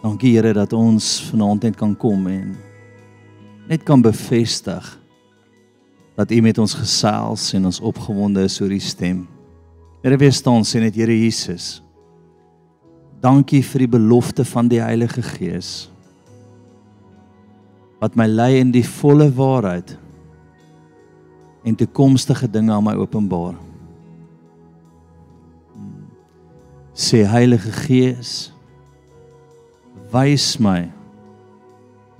Dankie Here dat ons vanaand net kan kom en net kan bevestig dat U met ons gesels en ons opgewonde is oor U stem. Here wees staan sê net Here Jesus. Dankie vir die belofte van die Heilige Gees wat my lei in die volle waarheid en toekomstige dinge aan my openbaar. Sê Heilige Gees, wys my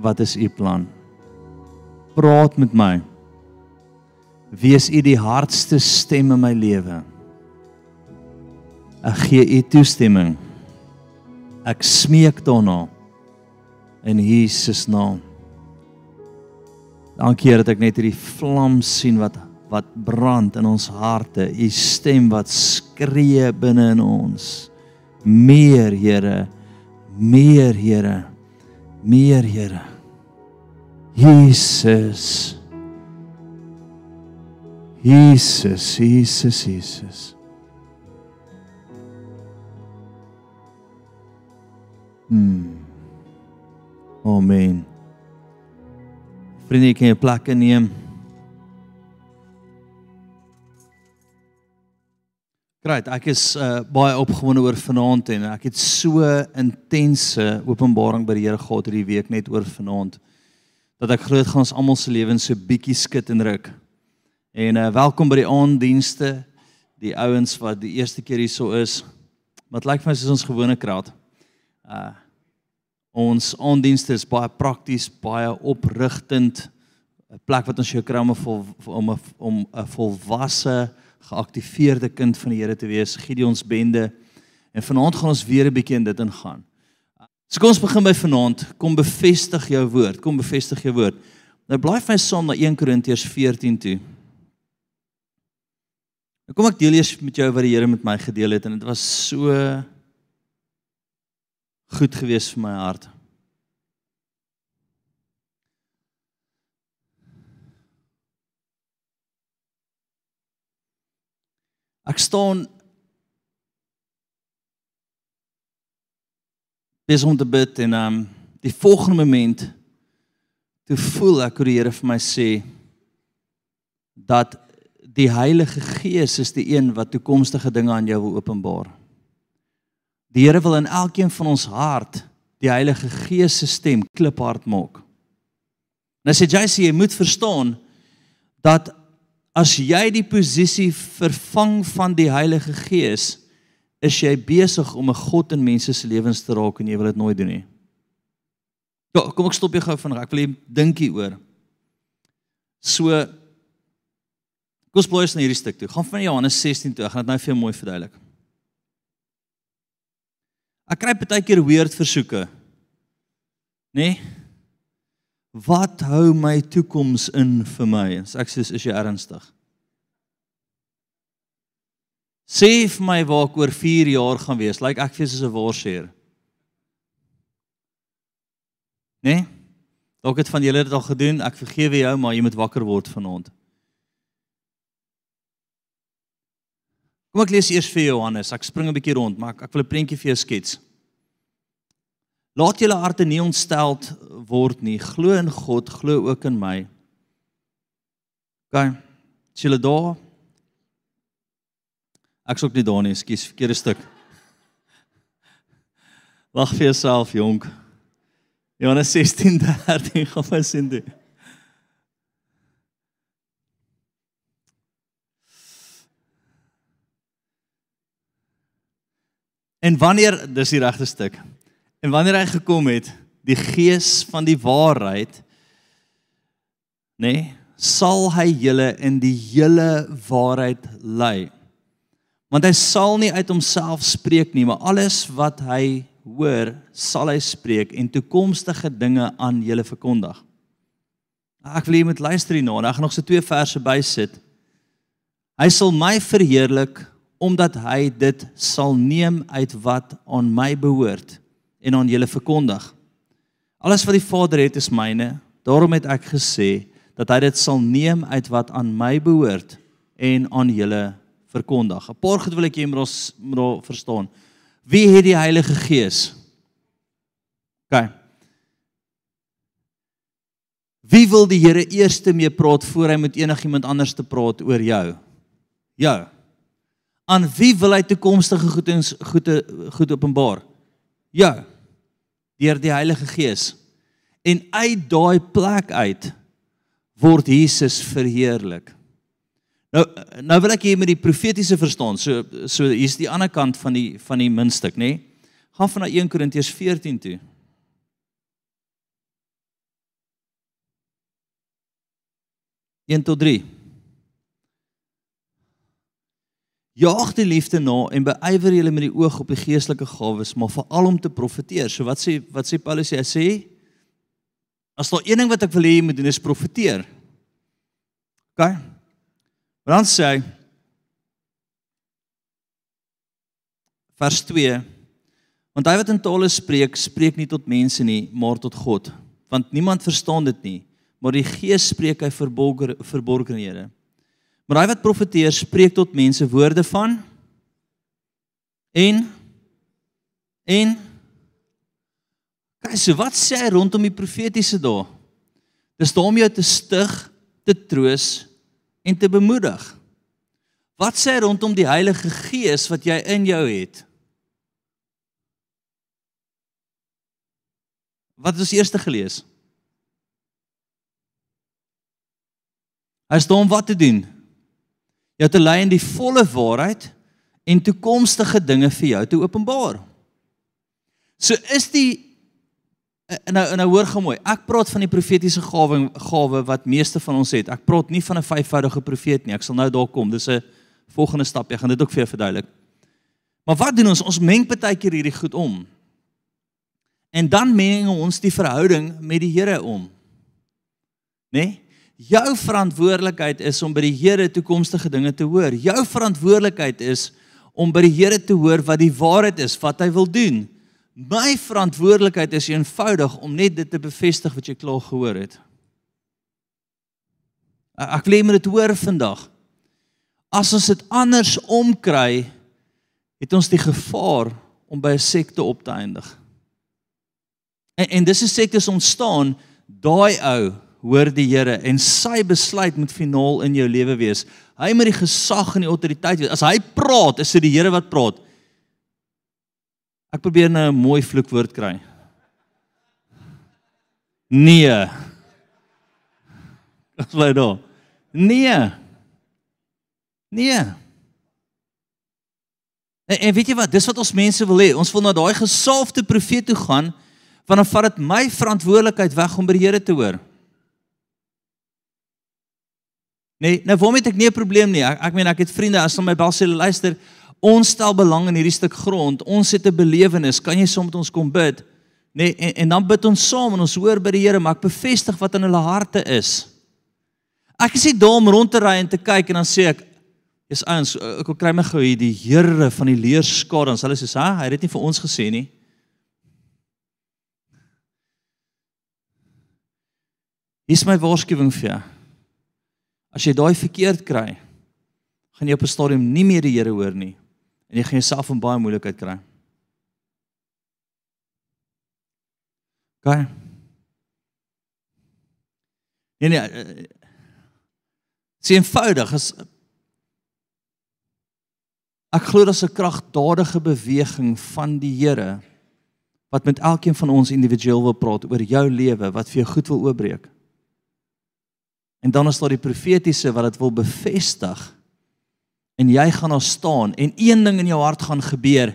wat is u plan? Praat met my. Wees u die hardste stem in my lewe. Ek gee u toestemming. Ek smeek daarna in Jesus naam. Dankie Here dat ek net hierdie vlam sien wat wat brand in ons harte. U stem wat skree binne in ons. Meer Here, meer Here. Meer Here. Jesus. Jesus, Jesus, Jesus. Hmm. Amen. Vriende, kan jy plekke neem? Great, ek is uh, baie opgewonde oor vanaand en ek het so intense openbaring by die Here gehad hierdie week net oor vanaand dat ek glo dit gaan ons almal se lewens so bietjie skud en ruk. En uh, welkom by die aanddienste, die ouens wat die eerste keer hierso is. Wat lyk vir my soos ons gewone kraat. Uh Ons aandienste is baie prakties, baie oprigtend. 'n Plek wat ons jou kry om 'n om 'n om 'n volwasse, geaktiveerde kind van die Here te wees, Gideons bende. En vanaand gaan ons weer 'n bietjie in dit ingaan. So kom ons begin by vanaand. Kom bevestig jou woord. Kom bevestig jou woord. Nou blaai vir my saam na 1 Korintiërs 14 toe. Nou kom ek deel eers met jou wat die Here met my gedeel het en dit was so goed gewees vir my hart. Ek staan besig om te bid en um die volgende oomblik toe voel ek hoe die Here vir my sê dat die Heilige Gees is die een wat toekomstige dinge aan jou wil openbaar. Die Here wil in elkeen van ons hart die Heilige Gees se stem kliphard maak. Nou sê sê jy moet verstaan dat as jy die posisie vervang van die Heilige Gees, is jy besig om 'n God in mense se lewens te raak en jy wil dit nooit doen nie. Ja, kom ek stop jou gou vinnig. Ek wil net dink hieroor. So Kom ons bly eens na hierdie stuk toe. Gaan van Johannes 16 toe. Ek gaan dit nou vir jou mooi verduidelik. Ek kry baie keer weird versoeke. Nê? Nee? Wat hou my toekoms in vir my? As ek sê is jy ernstig? Sê vir my waar ek oor 4 jaar gaan wees. Lyk like ek fees as 'n worsheer. Nê? Nee? Dalk het van julle dit al gedoen. Ek vergewe jou, maar jy moet wakker word vanaand. Kom ek lees eers vir Johannes. Ek spring 'n bietjie rond, maar ek, ek wil 'n prentjie vir jou skets. Laat julle harte nie ontsteld word nie. Glo in God, glo ook in my. OK. Is julle daar? Ek sou ook nie daar nie, ekskuus, verkeerde stuk. Wag vir jouself, jonk. Johannes 16:13 gaan ons sien dit. En wanneer dis die regte stuk. En wanneer hy gekom het, die gees van die waarheid nê, nee, sal hy julle in die hele waarheid lei. Want hy sal nie uit homself spreek nie, maar alles wat hy hoor, sal hy spreek en toekomstige dinge aan julle verkondig. Ek wil jy moet luister hierna. Ek gaan nog so twee verse bysit. Hy sal my verheerlik omdat hy dit sal neem uit wat aan my behoort en aan julle verkondig. Alles wat die Vader het is myne. Daarom het ek gesê dat hy dit sal neem uit wat aan my behoort en aan julle verkondig. 'n Paar goed wil ek hê moet moet verstaan. Wie het die Heilige Gees? OK. Wie wil die Here eers mee praat voor hy met enigiemand anders te praat oor jou? Jou. Aan wie wil hy toekomstige goed en goede goed openbaar? Jou. Deur die Heilige Gees. En uit daai plek uit word Jesus verheerlik. Nou nou wil ek hier met die profetiese verstaan. So so hier's die ander kant van die van die muntstuk, nê? Nee? Gaan van na 1 Korintiërs 14 toe. Een tot 3. Jaag die liefde na en beywer julle met die oog op die geestelike gawes, maar veral om te profeteer. So wat sê wat sê Paulus? Hy sê as daar een ding wat ek wil hê jy moet doen is profeteer. OK? Dan sê hy vers 2 Want hy wat in tale spreek, spreek nie tot mense nie, maar tot God, want niemand verstaan dit nie, maar die Gees spreek hy verborgene verborgenhede. Maar hy wat profeteer, spreek tot mense woorde van en en Kyk, so wat sê hy rondom die profetiese dae? Dis daar om jou te stig, te troos en te bemoedig. Wat sê hy rondom die Heilige Gees wat jy in jou het? Wat het ons eers gelees? Hy sê om wat te doen? Jy te lei in die volle waarheid en toekomstige dinge vir jou te openbaar. So is die nou nou hoor gou mooi. Ek praat van die profetiese gawe gawe wat meeste van ons het. Ek praat nie van 'n vyfvoudige profeet nie. Ek sal nou daar kom. Dis 'n volgende stap. Ek gaan dit ook vir jou verduidelik. Maar wat doen ons? Ons meng baie keer hierdie goed om. En dan meng ons die verhouding met die Here om. Né? Nee? Jou verantwoordelikheid is om by die Here toekomstige dinge te hoor. Jou verantwoordelikheid is om by die Here te hoor wat die waarheid is, wat hy wil doen. My verantwoordelikheid is eenvoudig om net dit te bevestig wat jy klaar gehoor het. Ek wil hê jy moet dit hoor vandag. As ons dit anders omkry, het ons die gevaar om by 'n sekte op te eindig. En en dis 'n sektes ontstaan, daai ou hoor die Here en sy besluit moet finaal in jou lewe wees. Hy moet die gesag en die autoriteit wees. As hy praat, is dit die Here wat praat. Ek probeer nou 'n mooi vloekwoord kry. Nee. Wat lê daar? Nee. Nee. En, en weet jy wat? Dis wat ons mense wil hê. Ons wil na daai gesalfde profeet toe gaan want dan vat dit my verantwoordelikheid weg om by die Here te hoor. Nee, nou waarom het ek nie 'n probleem nie? Ek ek meen ek het vriende as hulle my bel sê luister, ons stel belang in hierdie stuk grond. Ons het 'n belewenis. Kan jy saam met ons kom bid? Nee, en, en dan bid ons saam en ons hoor by die Here, maar ek bevestig wat in hulle harte is. Ek is nie daar om rond te ry en te kyk en dan sê ek is ons ek wil kry my gou hier die Here van die leerskare. Ons hulle sê, "Ha, hy het dit nie vir ons gesê nie." Hier's my waarskuwing vir jou. As jy daai verkeerd kry, gaan jy op 'n stadium nie meer die Here hoor nie en jy gaan jouself in baie moeilikheid kry. Gaan. Nee nee. Eh, Dis eenvoudig as ek glo daar's 'n kragtadige beweging van die Here wat met elkeen van ons individueel wil praat oor jou lewe wat vir jou goed wil oopbreek. En dan is daar die profetiese wat dit wil bevestig. En jy gaan daar staan en een ding in jou hart gaan gebeur.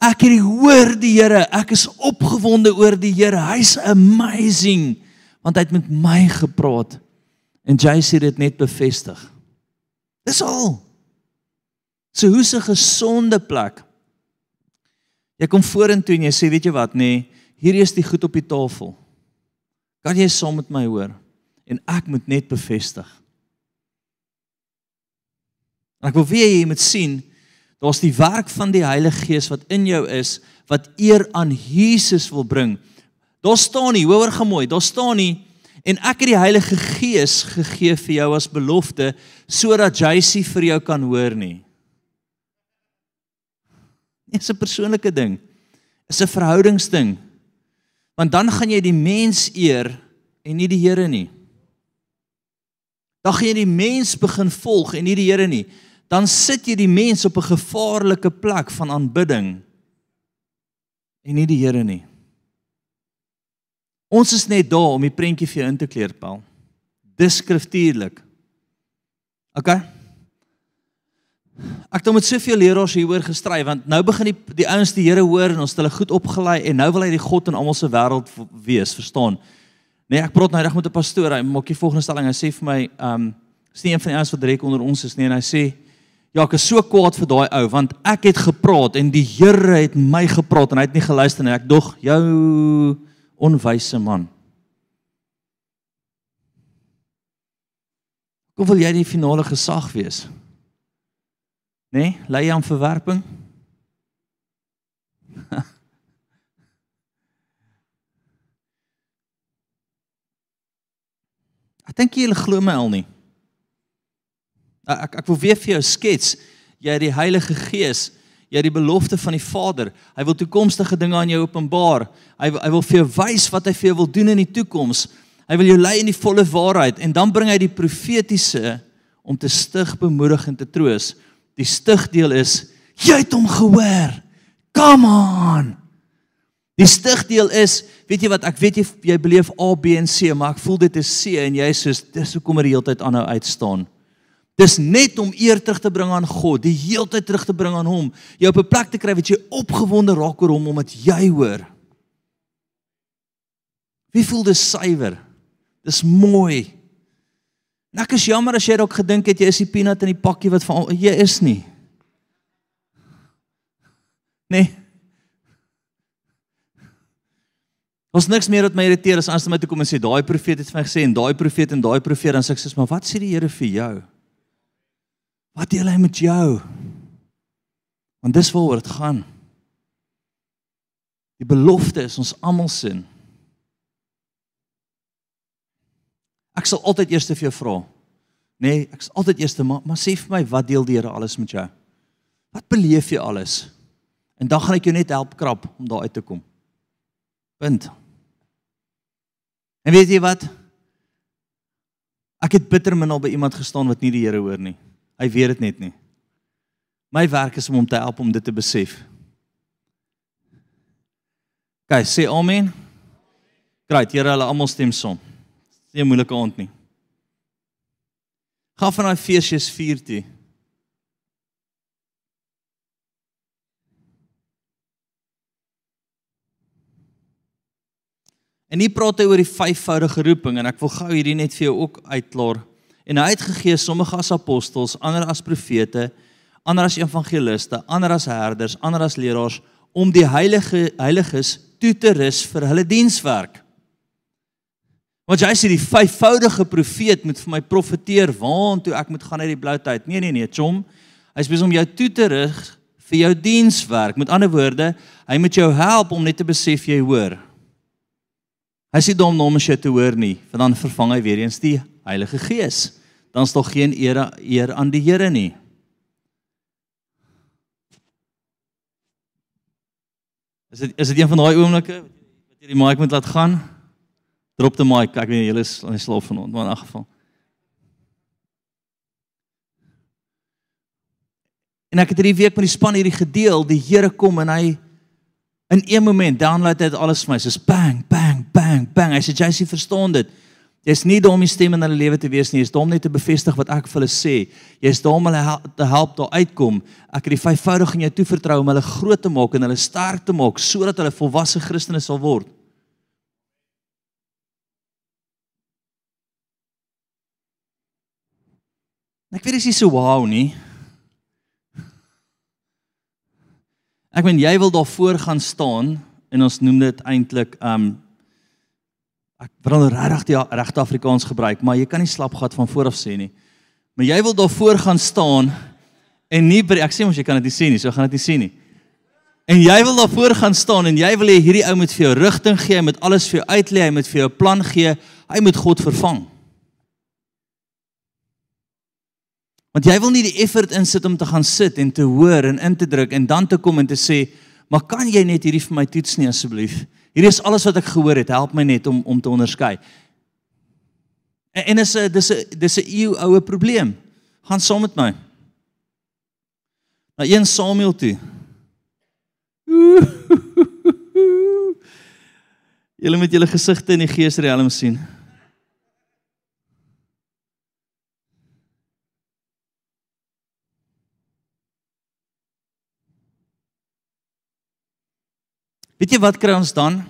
Ek het hoor die Here, ek is opgewonde oor die Here. Hy's amazing want hy het met my gepraat. En jy sê dit net bevestig. Dis al. So hoe's 'n gesonde plek? Jy kom vorentoe en jy sê, weet jy wat, nê, nee, hier is die goed op die tafel. Kan jy saam met my hoor? En ek moet net bevestig. Ek wil weer jy moet sien daar's die werk van die Heilige Gees wat in jou is wat eer aan Jesus wil bring. Daar staan nie, hoor gemooi, daar staan nie en ek het die Heilige Gees gegee vir jou as belofte sodat JC vir jou kan hoor nie. Dit is 'n persoonlike ding. Is 'n verhoudingsding. Want dan gaan jy die mens eer en nie die Here nie. Dan gaan jy die mens begin volg en nie die Here nie. Dan sit jy die mens op 'n gevaarlike plek van aanbidding en nie die Here nie. Ons is net daar om die prentjie vir jou in te kleer, Paul. Diskriftuurlik. OK. Ek het met soveel leraars hieroor gestry want nou begin die die ouens die Here hoor en ons het hulle goed opgelei en nou wil hy die God in almal se wêreld wees, verstaan? Nee, ek praat nou reg met 'n pastoor, hy maak die volgende stelling. Hy sê vir my, ehm, um, is nie een van die ouens wat direk onder ons is nie en hy sê, "Ja, ek is so kwaad vir daai ou want ek het gepraat en die Here het my gepraat en hy het nie geluister nie. Ek dog jou onwyse man. Hoe wil jy die finale gesag wees? Né? Nee, lei jy aan verwerping? Ek dink jy glo my al nie. Ek ek wil weer vir jou skets jy die Heilige Gees jy het die belofte van die Vader. Hy wil toekomstige dinge aan jou openbaar. Hy hy wil vir jou wys wat hy vir jou wil doen in die toekoms. Hy wil jou lei in die volle waarheid en dan bring hy die profetiese om te stig, bemoedig en te troos. Die stigdeel is jy het hom gehoor. Come on. Die stigdeel is, weet jy wat, ek weet jy jy beleef A, B en C, maar ek voel dit is C en jy sê dis hoekom er die hele tyd aanhou uitstaan. Dis net om eer terug te bring aan God, die heeltyd terug te bring aan hom. Jy op 'n plek te kry wat jy opgewonde raak oor hom omdat jy hoor. Wie voel dis suiwer? Dis mooi. En ek is jammer as jy dalk gedink het jy is die peanut in die pakkie wat van jy is nie. Nee. Ons niks meer wat my irriteer as jy my toe kom en sê daai profeet het vir my gesê en daai profeet en daai profeet dan sê ek sê maar wat sê die Here vir jou? Wat deel hy met jou? Want dis waaroor dit gaan. Die belofte is ons almal sin. Ek sal altyd eers vir jou vra. Nee, ek sal altyd eers maar, maar sê vir my wat deel die Here alles met jou? Wat beleef jy alles? En dan gaan ek jou net help krap om daar uit te kom. Punt. En weet jy wat? Ek het bitter min al by iemand gestaan wat nie die Here hoor nie. Hy weet dit net nie. My werk is om hom te help om dit te besef. Kyk, sê amen. Great, Here, hulle almal stem saam. Dis nie 'n moeilike aand nie. Gaan van daai Efesiërs 4 toe. En hier praat hy oor die vyfvoudige roeping en ek wil gou hierdie net vir jou ook uitklaar. En hy het gegee sommige as apostels, ander as profete, ander as evangeliste, ander as herders, ander as leraars om die heilige heiliges toe te rus vir hulle dienswerk. Want jy sê die vyfvoudige profeet moet vir my profeteer waartoe ek moet gaan uit die blou tyd. Nee nee nee, chom. Hy sê om jou toe te rig vir jou dienswerk. Met ander woorde, hy moet jou help om net te besef jy hoor. Hy sê dom om jy te hoor nie, want dan vervang hy weer eens die Heilige Gees dan is daar geen eer eer aan die Here nie. Is dit is dit een van daai oomblikke wat jy die mic moet laat gaan? Drop die mic. Ek weet julle is in slaap vanaand, maar in elk geval. En ek het hierdie week met die span hierdie gedeel, die Here kom en hy in een oomblik download dit alles vir my. Soos bang, bang, bang, bang. Hy sê sien verstaan dit. Jy's nie daar om die stem in hulle lewe te wees nie, jy's daar om net te bevestig wat ek vir hulle sê. Jy's daar om hulle te help daar uitkom. Ek het die vyfvoudig in jou toevertrou om hulle groot te maak en hulle sterk te maak sodat hulle volwasse Christene sal word. Ek weet dis nie so wow nie. Ek meen jy wil daar voor gaan staan en ons noem dit eintlik um ek wil regtig die regte Afrikaans gebruik, maar jy kan nie slapgat van vooraf sê nie. Maar jy wil daar voor gaan staan en nie ek sê mos jy kan dit nie sien nie, so gaan dit nie sien nie. En jy wil daar voor gaan staan en jy wil hê hierdie ou moet vir jou rigting gee, hy moet alles vir jou uitlei, hy moet vir jou 'n plan gee, hy moet God vervang. Want jy wil nie die effort insit om te gaan sit en te hoor en in te druk en dan te kom en te sê, "Maar kan jy net hierdie vir my toets nie asseblief?" Hierdie is alles wat ek gehoor het. Help my net om om te onderskei. En, en is 'n dis 'n dis 'n eeu oue probleem. Gaan saam met my. Na 1 Samuel toe. Julle met julle gesigte in die geesriem sien. Weet jy wat kry ons dan?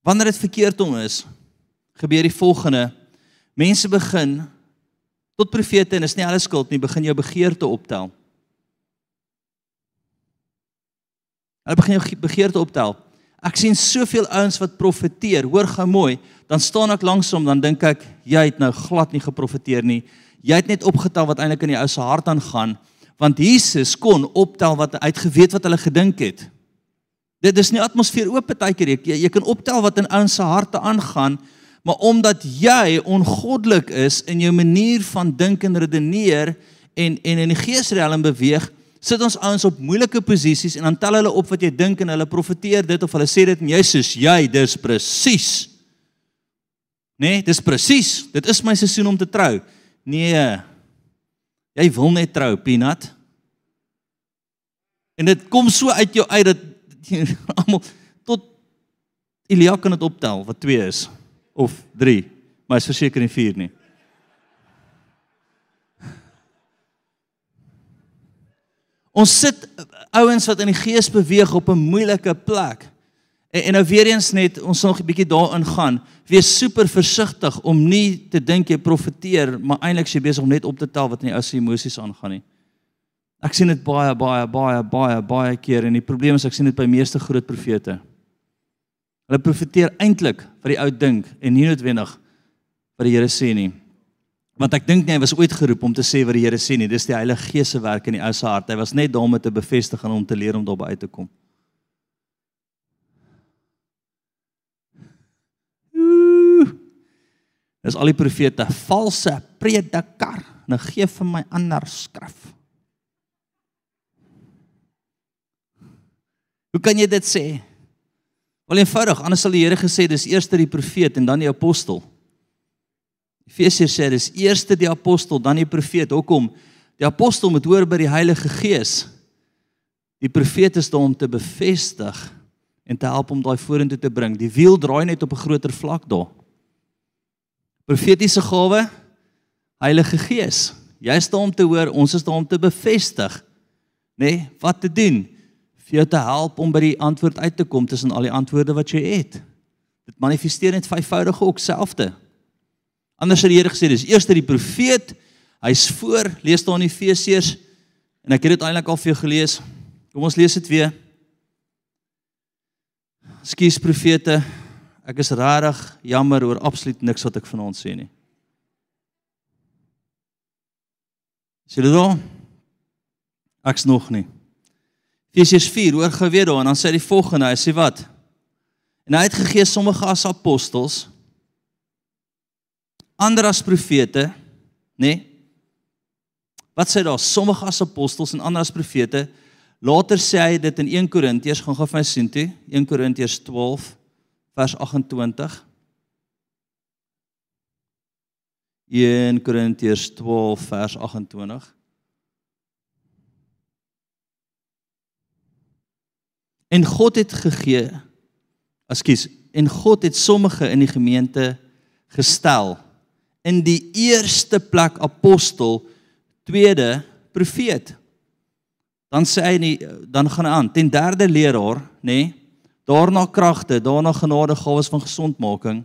Wanneer dit verkeerd om is, gebeur die volgende. Mense begin tot profete en is nie alles skuld nie, begin jou begeerte optel. Hulle begin jou begeerte optel. Ek sien soveel ouens wat profeteer, hoor gou mooi, dan staan ek langs hom, dan dink ek, jy het nou glad nie geprofeteer nie. Jy het net opgetel wat eintlik in die ou se hart aangaan want Jesus kon optel wat hy het geweet wat hulle gedink het. Dit is nie atmosfeer oop partykeer jy, jy kan optel wat in ouens se harte aangaan, maar omdat jy ongoddelik is in jou manier van dink en redeneer en en in die geesriem beweeg, sit ons ouens op moeilike posisies en dan tel hulle op wat jy dink en hulle profeteer dit of hulle sê dit en jy sê jy dis presies. Nee, dis presies. Dit is my seisoen om te trou. Nee, Jy wil net trou, Peanut. En dit kom so uit jou uit dat almal tot Elia kan dit optel wat 2 is of 3, maar is verseker nie 4 nie. Ons sit ouens wat in die gees beweeg op 'n moeilike plek. En, en nou weer eens net ons nog 'n bietjie daarin gaan. Wees super versigtig om nie te dink jy profeteer, maar eintlik jy besig om net op te tel wat in die ou se emosies aangaan nie. Ek sien dit baie baie baie baie baie keer en die probleem is ek sien dit by meeste groot profete. Hulle profeteer eintlik wat die ou dink en nie noodwendig wat die Here sê nie. Want ek dink nie hy was ooit geroep om te sê wat die Here sê nie. Dis die Heilige Gees se werk in die ou se hart. Hy was net daar om te bevestig en om te leer om daarby uit te kom. Dis al die profete valse prediker. Nou gee vir my ander skrif. Hoe kan jy dit sê? Wel eenvoudig, anders sal die Here gesê dis eers die profeet en dan die apostel. Efesiërs sê dis eers die apostel, dan die profeet. Hoekom? Die apostel moet hoor by die Heilige Gees. Die profeet is daar om te bevestig en te help om daai vorentoe te bring. Die wiel draai net op 'n groter vlak daar. Profetiese gawe, Heilige Gees. Jy is daar om te hoor, ons is daar om te bevestig. Nê? Nee, wat te doen? Vir jou te help om by die antwoord uit te kom tussen al die antwoorde wat jy het. Dit manifesteer net vyfvoudig ook selfde. Anders het die Here gesê dis eers die profeet, hy's voor, lees daar in Efesiërs en ek het dit eintlik al vir jou gelees. Kom ons lees dit weer. Skus profete, Ek is regtig jammer oor absoluut niks wat ek van ons sê nie. Sien jy dit? Ek's nog nie. Efesiërs 4 hoor gou weer daar en dan sê hy die volgende, hy sê wat? En hy het gegee sommige as apostels, ander as profete, nê? Nee? Wat sê daar? Sommige as apostels en ander as profete. Later sê hy dit in 1 Korintiërs, gaan gou vir my sien toe, 1 Korintiërs 12 vers 28 1 Korintiërs 12 vers 28 En God het gegee Ekskuus, en God het sommige in die gemeente gestel in die eerste plek apostel, tweede profeet. Dan sê hy nie, dan gaan hy aan, ten derde leraar, nê? Nee, daarna kragte, daarna genadegawes van gesondmaking,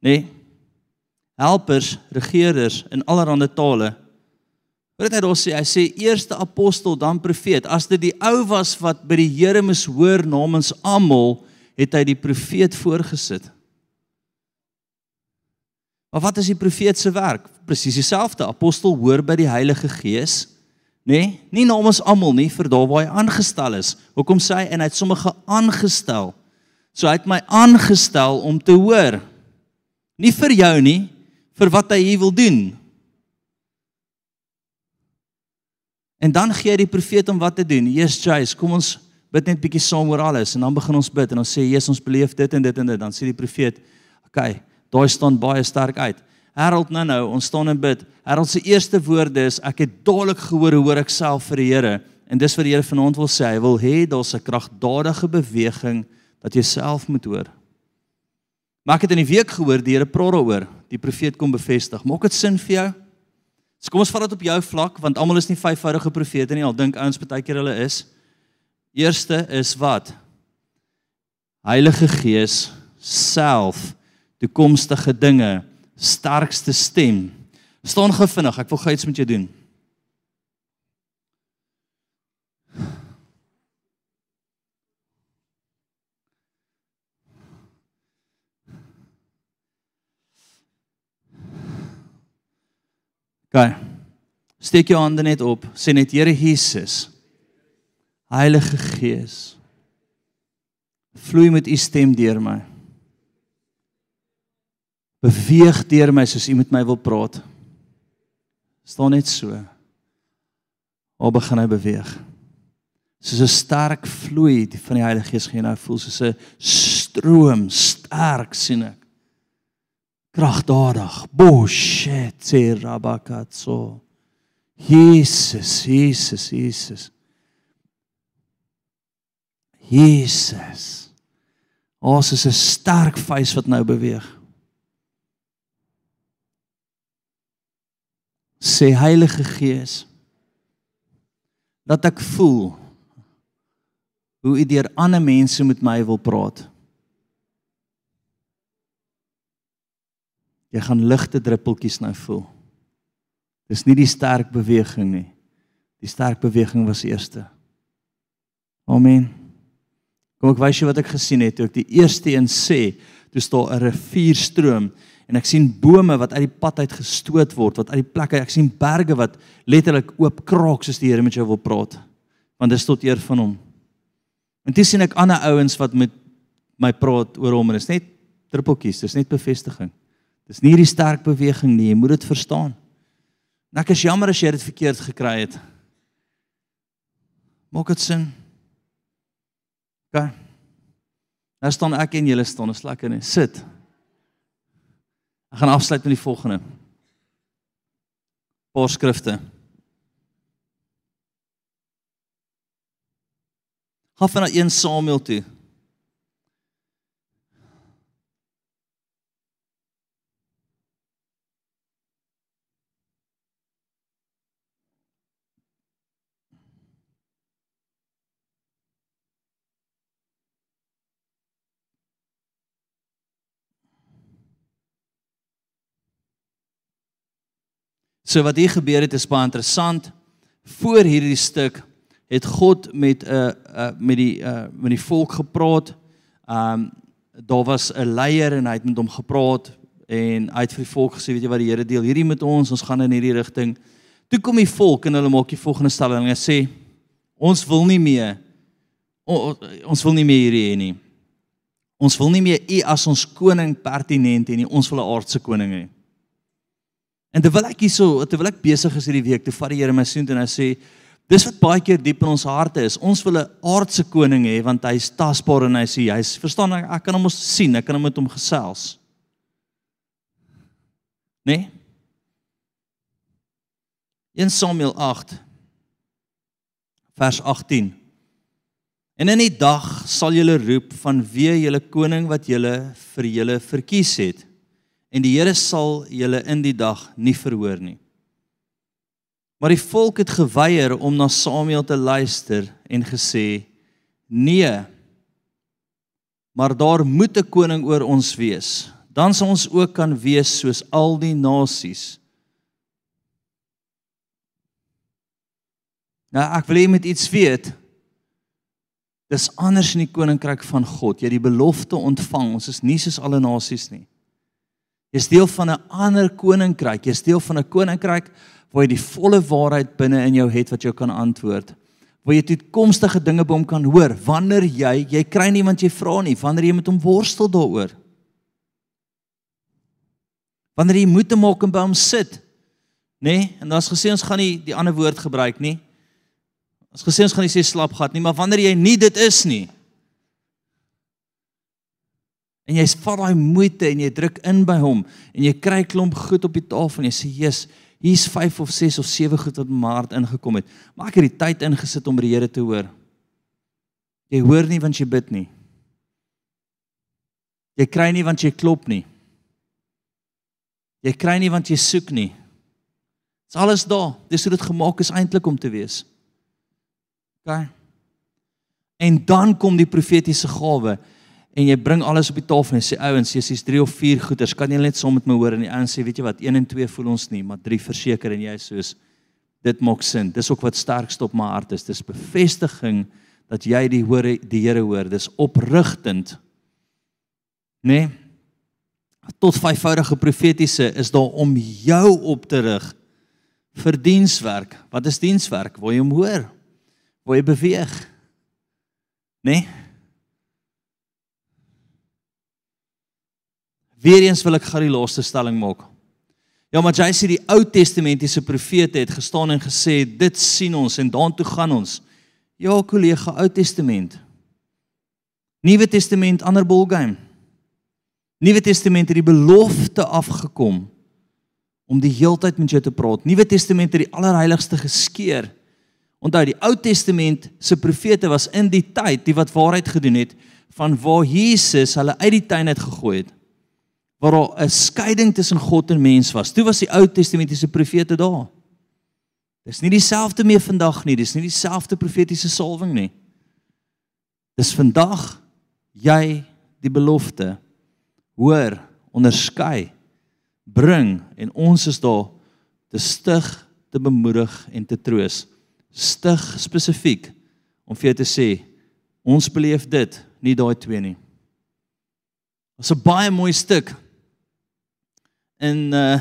nê? Nee, helpers, regerders in allerlei tale. Wat hy daar sê? Hy sê eerste apostel, dan profeet. As dit die ou was wat by die Here moes hoor namens almal, het hy die profeet voorgesit. Maar wat is die profeet se werk? Presies dieselfde. Apostel hoor by die Heilige Gees nê? Nee, nie namens almal nie, vir daar waar hy aangestel is. Hoekom sê hy en hy het sommige aangestel? So hy het my aangestel om te hoor. Nie vir jou nie, vir wat hy hier wil doen. En dan gee hy die profeet om wat te doen. Jesus, kom ons bid net bietjie saam oor alles en dan begin ons bid en ons sê Jesus ons beleef dit en dit en dit dan sê die profeet okay daai staan baie sterk uit Harold nou nou ons staan en bid. Harold se eerste woorde is ek het dadelik gehoor hoor ek self vir die Here. En dis wat die Here vanaand wil sê. Hy wil hê daar's 'n kragtadige beweging dat jy self moet hoor. Maar ek het in die week gehoor die Here praat daaroor. Die profeet kom bevestig. Maak dit sin vir jou? So kom ons vat dit op jou vlak want almal is nie vyfvoudige profete nie. Al dink ouens baie keer hulle is. Eerste is wat? Heilige Gees self toekomstige dinge sterkste stem. Staan gou vinnig, ek wil gou iets met jou doen. Gaan. Steek jou hande net op. Sê net Here Jesus. Heilige Gees. Vloei met u stem deur my. Beweeg deur my soos u met my wil praat. Staan net so. Al begin hy beweeg. Soos 'n sterk vloei van die Heilige Gees gaan nou voel soos 'n stroom, sterk sien ek. Kragtadig. Boshit, rabakatso. Jesus, Jesus, Jesus. Jesus. Ons is 'n sterk vuis wat nou beweeg. Sê Heilige Gees dat ek voel hoe U deur ander mense met my wil praat. Jy gaan ligte druppeltjies nou voel. Dis nie die sterk beweging nie. Die sterk beweging was eerste. Amen. Kom ek wys jou wat ek gesien het toe ek die eerste een sê, toe staan 'n rivier stroom en ek sien bome wat uit die pad uit gestoot word, wat uit die plekke, ek sien berge wat letterlik oop kraak soos die Here met jou wil praat. Want dit is tot eer van hom. En dis sien ek ander ouens wat met my praat oor hom en dit is net druppeltjies, dis net bevestiging. Dis nie hierdie sterk beweging nie, jy moet dit verstaan. En ek is jammer as jy dit verkeerd gekry het. Maak dit sin? OK. Nou staan ek en julle staan, is lekker nie. Sit. Ek gaan afsluit met die volgende. Paar skrifte. Van na 1 Samuel toe. So wat hier gebeur het is baie interessant. Voor hierdie stuk het God met 'n uh, uh, met die uh, met die volk gepraat. Um daar was 'n leier en hy het met hom gepraat en hy het vir die volk gesê, weet jy wat die Here deel hierdie met ons, ons gaan in hierdie rigting. Toe kom die volk en hulle maak die volgende stelling en sê ons wil nie meer o, ons wil nie meer hierdie hê nie. Ons wil nie meer u as ons koning pertinent hê nie, ons wil 'n aardse koning hê. En terwyl ek hierso, terwyl ek besig is hierdie week, toe vat die Here my soontoe en hy sê, dis wat baie keer diep in ons harte is. Ons wil 'n aardse koning hê want hy's tasbaar en hy sê hy's verstaan ek, ek kan hom mos sien, ek kan hom met hom gesels. Nee? In Samuel 8 vers 18 En in die dag sal julle roep van wie julle koning wat julle vir julle verkies het en die Here sal julle in die dag nie verhoor nie. Maar die volk het geweier om na Samuel te luister en gesê: "Nee. Maar daar moet 'n koning oor ons wees. Dan sal ons ook kan wees soos al die nasies." Nou ek wil hê jy moet iets weet. Dis anders in die koninkryk van God. Jy het die belofte ontvang. Ons is nie soos alle nasies nie. Jy's deel van 'n ander koninkryk. Jy's deel van 'n koninkryk waar jy die volle waarheid binne in jou het wat jou kan antwoord. Waar jy toekomstige dinge by hom kan hoor wanneer jy jy kry nie want jy vra nie, wanneer jy met hom worstel daaroor. Wanneer jy moet maak en by hom sit. Nê? Nee? En daar's gesê ons gaan nie die ander woord gebruik nie. As gesê ons gaan nie sê slapgat nie, maar wanneer jy nie dit is nie. En jy vat daai moeite en jy druk in by hom en jy kry klomp goed op die tafel en jy sê, "Jesus, hier's 5 of 6 of 7 goed wat my hart ingekom het." Maar ek het die tyd ingesit om die Here te hoor. Jy hoor nie want jy bid nie. Jy kry nie want jy klop nie. Jy kry nie want jy soek nie. Dit's alles daar. Dis hoe dit gemaak is eintlik om te wees. OK. En dan kom die profetiese gawe en jy bring alles op die tafel en sê ouens, jy's hier's 3 of 4 goeders. Kan jy net saam met my hoor en die ouens sê, weet jy wat, 1 en 2 voel ons nie, maar 3 verseker en jy soos dit maak sin. Dis ook wat sterkste op my hart is. Dis bevestiging dat jy die hoor die Here hoor. Dis oprigtend. Nê? Nee? Tot vyfvoudige profetiese is daar om jou op te rig vir dienswerk. Wat is dienswerk? Waar jy hom hoor? Waar jy beweeg? Nê? Nee? Weereens wil ek gou die laaste stelling maak. Ja, maar jy sê die Ou Testamentiese profete het gestaan en gesê dit sien ons en daartoe gaan ons. Ja, kollega, Ou Testament. Nuwe Testament ander ballgame. Nuwe Testament het die belofte afgekom om die heeltyd met jou te praat. Nuwe Testament het die allerheiligste geskeur. Onthou, die Ou Testament se profete was in die tyd die wat waarheid gedoen het van waar Jesus hulle uit die tuin uit gegooi het waar daar 'n skeiding tussen God en mens was. Toe was die Ou Testamentiese profete daar. Dis nie dieselfde meer vandag nie. Dis nie dieselfde profetiese salwing nie. Dis vandag jy die belofte hoor, onderskei, bring en ons is daar te stig, te bemoedig en te troos. Stig spesifiek om vir jou te sê ons beleef dit, nie daai twee nie. Dit was 'n baie mooi stuk En uh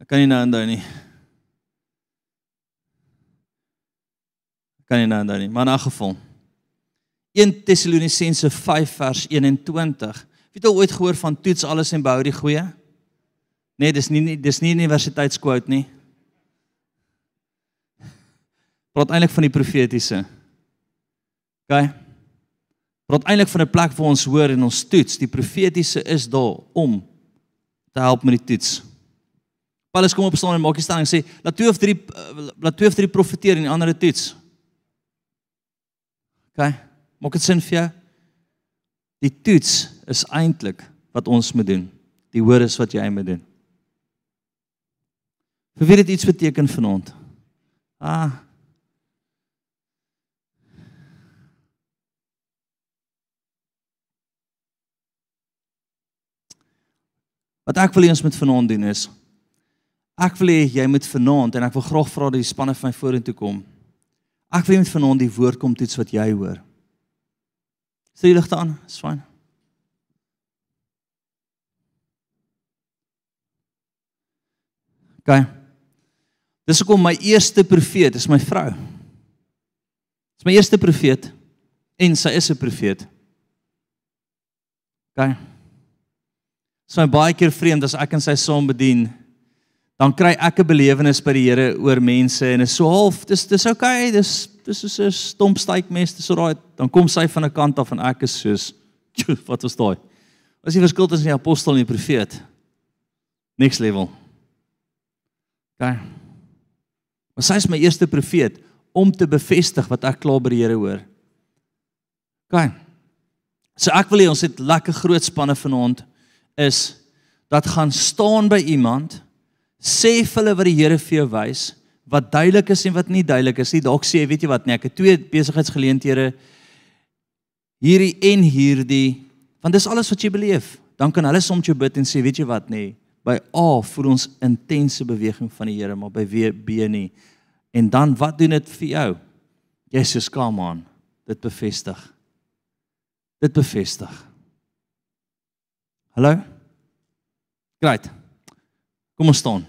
ek kan nie nou onthou nie. Ek kan nie nou onthou nie, maar in 'n geval. 1 Tessalonisense 5 vers 21. Het jy ooit gehoor van toets alles en bou die goeie? Nee, dis nie dis nie universiteitsquote nie. Praat eintlik van die profetiese. OK. Praat eintlik van 'n plek waar ons hoor en ons toets. Die profetiese is daar om te help met die toets. Paulus kom op staan en maak die stelling sê laat twee of drie eh, laat twee of drie profeteer en die ander toets. OK. Maak dit sin vir jou? Die toets is eintlik wat ons moet doen. Die hoor is wat jy moet doen. Vir wie dit iets beteken vanaand? Ah. Wat ek wil hê ons moet vanaand doen is ek wil hê jy moet vanaand en ek wil graag vra dat die spanne van my vorentoe kom. Ek wil hê met vanaand die woord kom toets wat jy hoor. Sit die ligte aan, is fyn. OK. Dis hoekom my eerste profeet is my vrou. Dis my eerste profeet en sy is 'n profeet. OK. Dit is my baie keer vreemd as ek en sy saam bedien. Dan kry ek 'n belewenis by die Here oor mense en is so half, dis dis okay, dis dis is 'n stomp stytmes, dis alraai. Dan kom sy van 'n kant af en ek is soos, wat was daai? Wat is die verskil tussen die apostel en die profeet? Next level. Okay. Maar sy is my eerste profeet om te bevestig wat ek klaar by die Here hoor. Okay. So ek wil hê ons het lekker groot spanne vanaand is dat gaan staan by iemand sê vir hulle wat die Here vir jou wys wat duidelik is en wat nie duidelik is nie. Dalk sê weet jy wat nee ek het twee besigheidsgeleenthede hierdie en hierdie want dis alles wat jy beleef. Dan kan hulle soms jou bid en sê weet jy wat nee by A voel ons intense beweging van die Here maar by B nie. En dan wat doen dit vir jou? Jesus kom aan dit bevestig. Dit bevestig. Hallo? Great. Kom ons staan.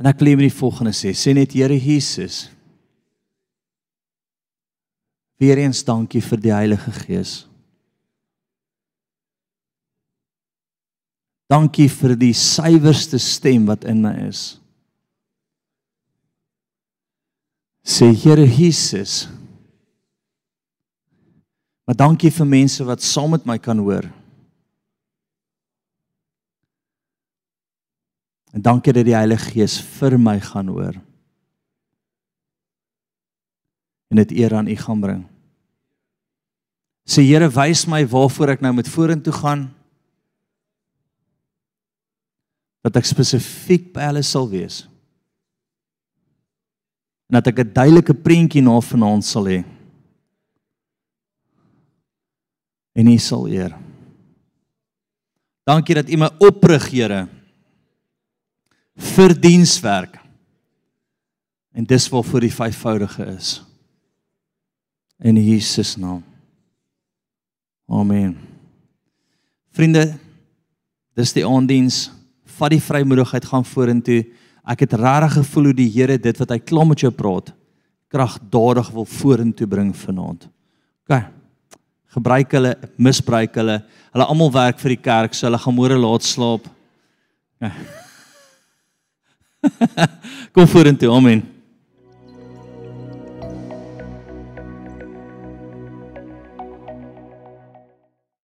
En ek wil net die volgende sê, sê net Here Jesus. Weereens dankie vir die Heilige Gees. Dankie vir die suiwerste stem wat in my is. Sê Here Jesus. Maar dankie vir mense wat saam met my kan hoor. En dankie dat die Heilige Gees vir my gaan hoor. En dit eer aan U gaan bring. Sê Here, wys my waarvoor ek nou moet vorentoe gaan. Dat ek spesifiek by hulle sal wees. En dat ek 'n duidelike prentjie na vanaand sal hê. En U sal eer. Dankie dat U my oprig, Here vir dienswerk. En dis waarvoor die vyfvoudige is. In Jesus naam. Amen. Vriende, dis die aandiens. Vat die vrymoedigheid gaan vorentoe. Ek het regtig gevoel hoe die Here dit wat hy klaar met jou praat, kragdadig wil vorentoe bring vanaand. OK. Gebruik hulle, misbruik hulle. Hulle almal werk vir die kerk, so hulle gaan môre laat slaap. Kom vorentoe. Amen.